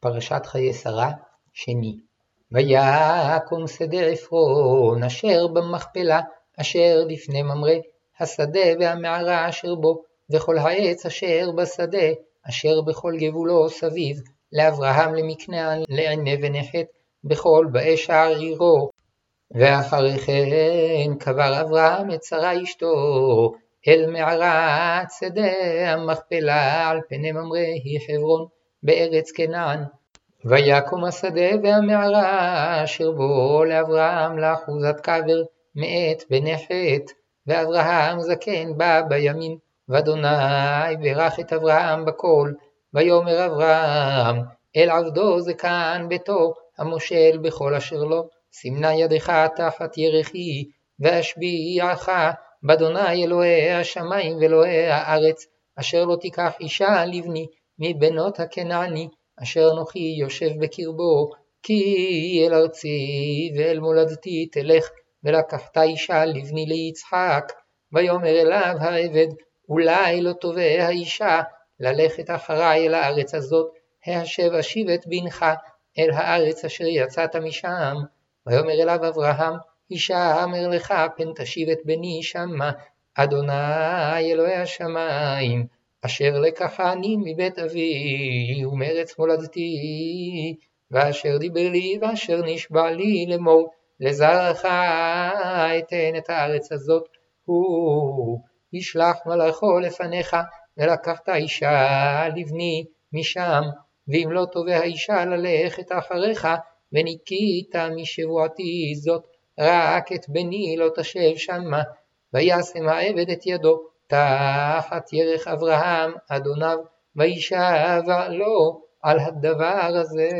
פרשת חיי שרה, שני. ויקום שדה עפרון אשר במכפלה, אשר לפני ממרא, השדה והמערה אשר בו, וכל העץ אשר בשדה, אשר בכל גבולו סביב, לאברהם למקנה לעיני ונחת, בכל באי שער עירו. ואחרי כן קבר אברהם את שרה אשתו, אל מערת שדה המכפלה, על פני ממרא היא חברון, בארץ כנען. ויקום השדה והמערה אשר בו לאברהם לאחוזת קבר מאת בנחת, ואברהם זקן בא בימים, ואדוני ברך את אברהם בכל, ויאמר אברהם אל עבדו זקן ביתו, המושל בכל אשר לו, סימנה ידך תחת ירכי, ואשביעך באדוני אלוהי השמיים ואלוהי הארץ, אשר לא תיקח אישה לבני מבנות הכנעני, אשר אנוכי יושב בקרבו, כי אל ארצי ואל מולדתי תלך, ולקחת אישה לבני ליצחק. ויאמר אליו העבד, אולי לא תובע האישה ללכת אחריי אל הארץ הזאת, ההשב אשיב את בנך אל הארץ אשר יצאת משם. ויאמר אליו אברהם, אישה אמר לך פן תשיב את בני שמה, אדוני אלוהי השמיים, אשר לקחני מבית אבי ומארץ מולדתי, ואשר דיבר לי ואשר נשבע לי לאמור, לזרעך אתן את הארץ הזאת, הוא ישלח מלאכו לפניך, ולקחת אישה לבני משם, ואם לא תובע אישה ללכת אחריך, וניקית משבועתי זאת, רק את בני לא תשב שמה, וישם העבד את ידו תחת ירך אברהם אדוניו, וישבע לו על הדבר הזה.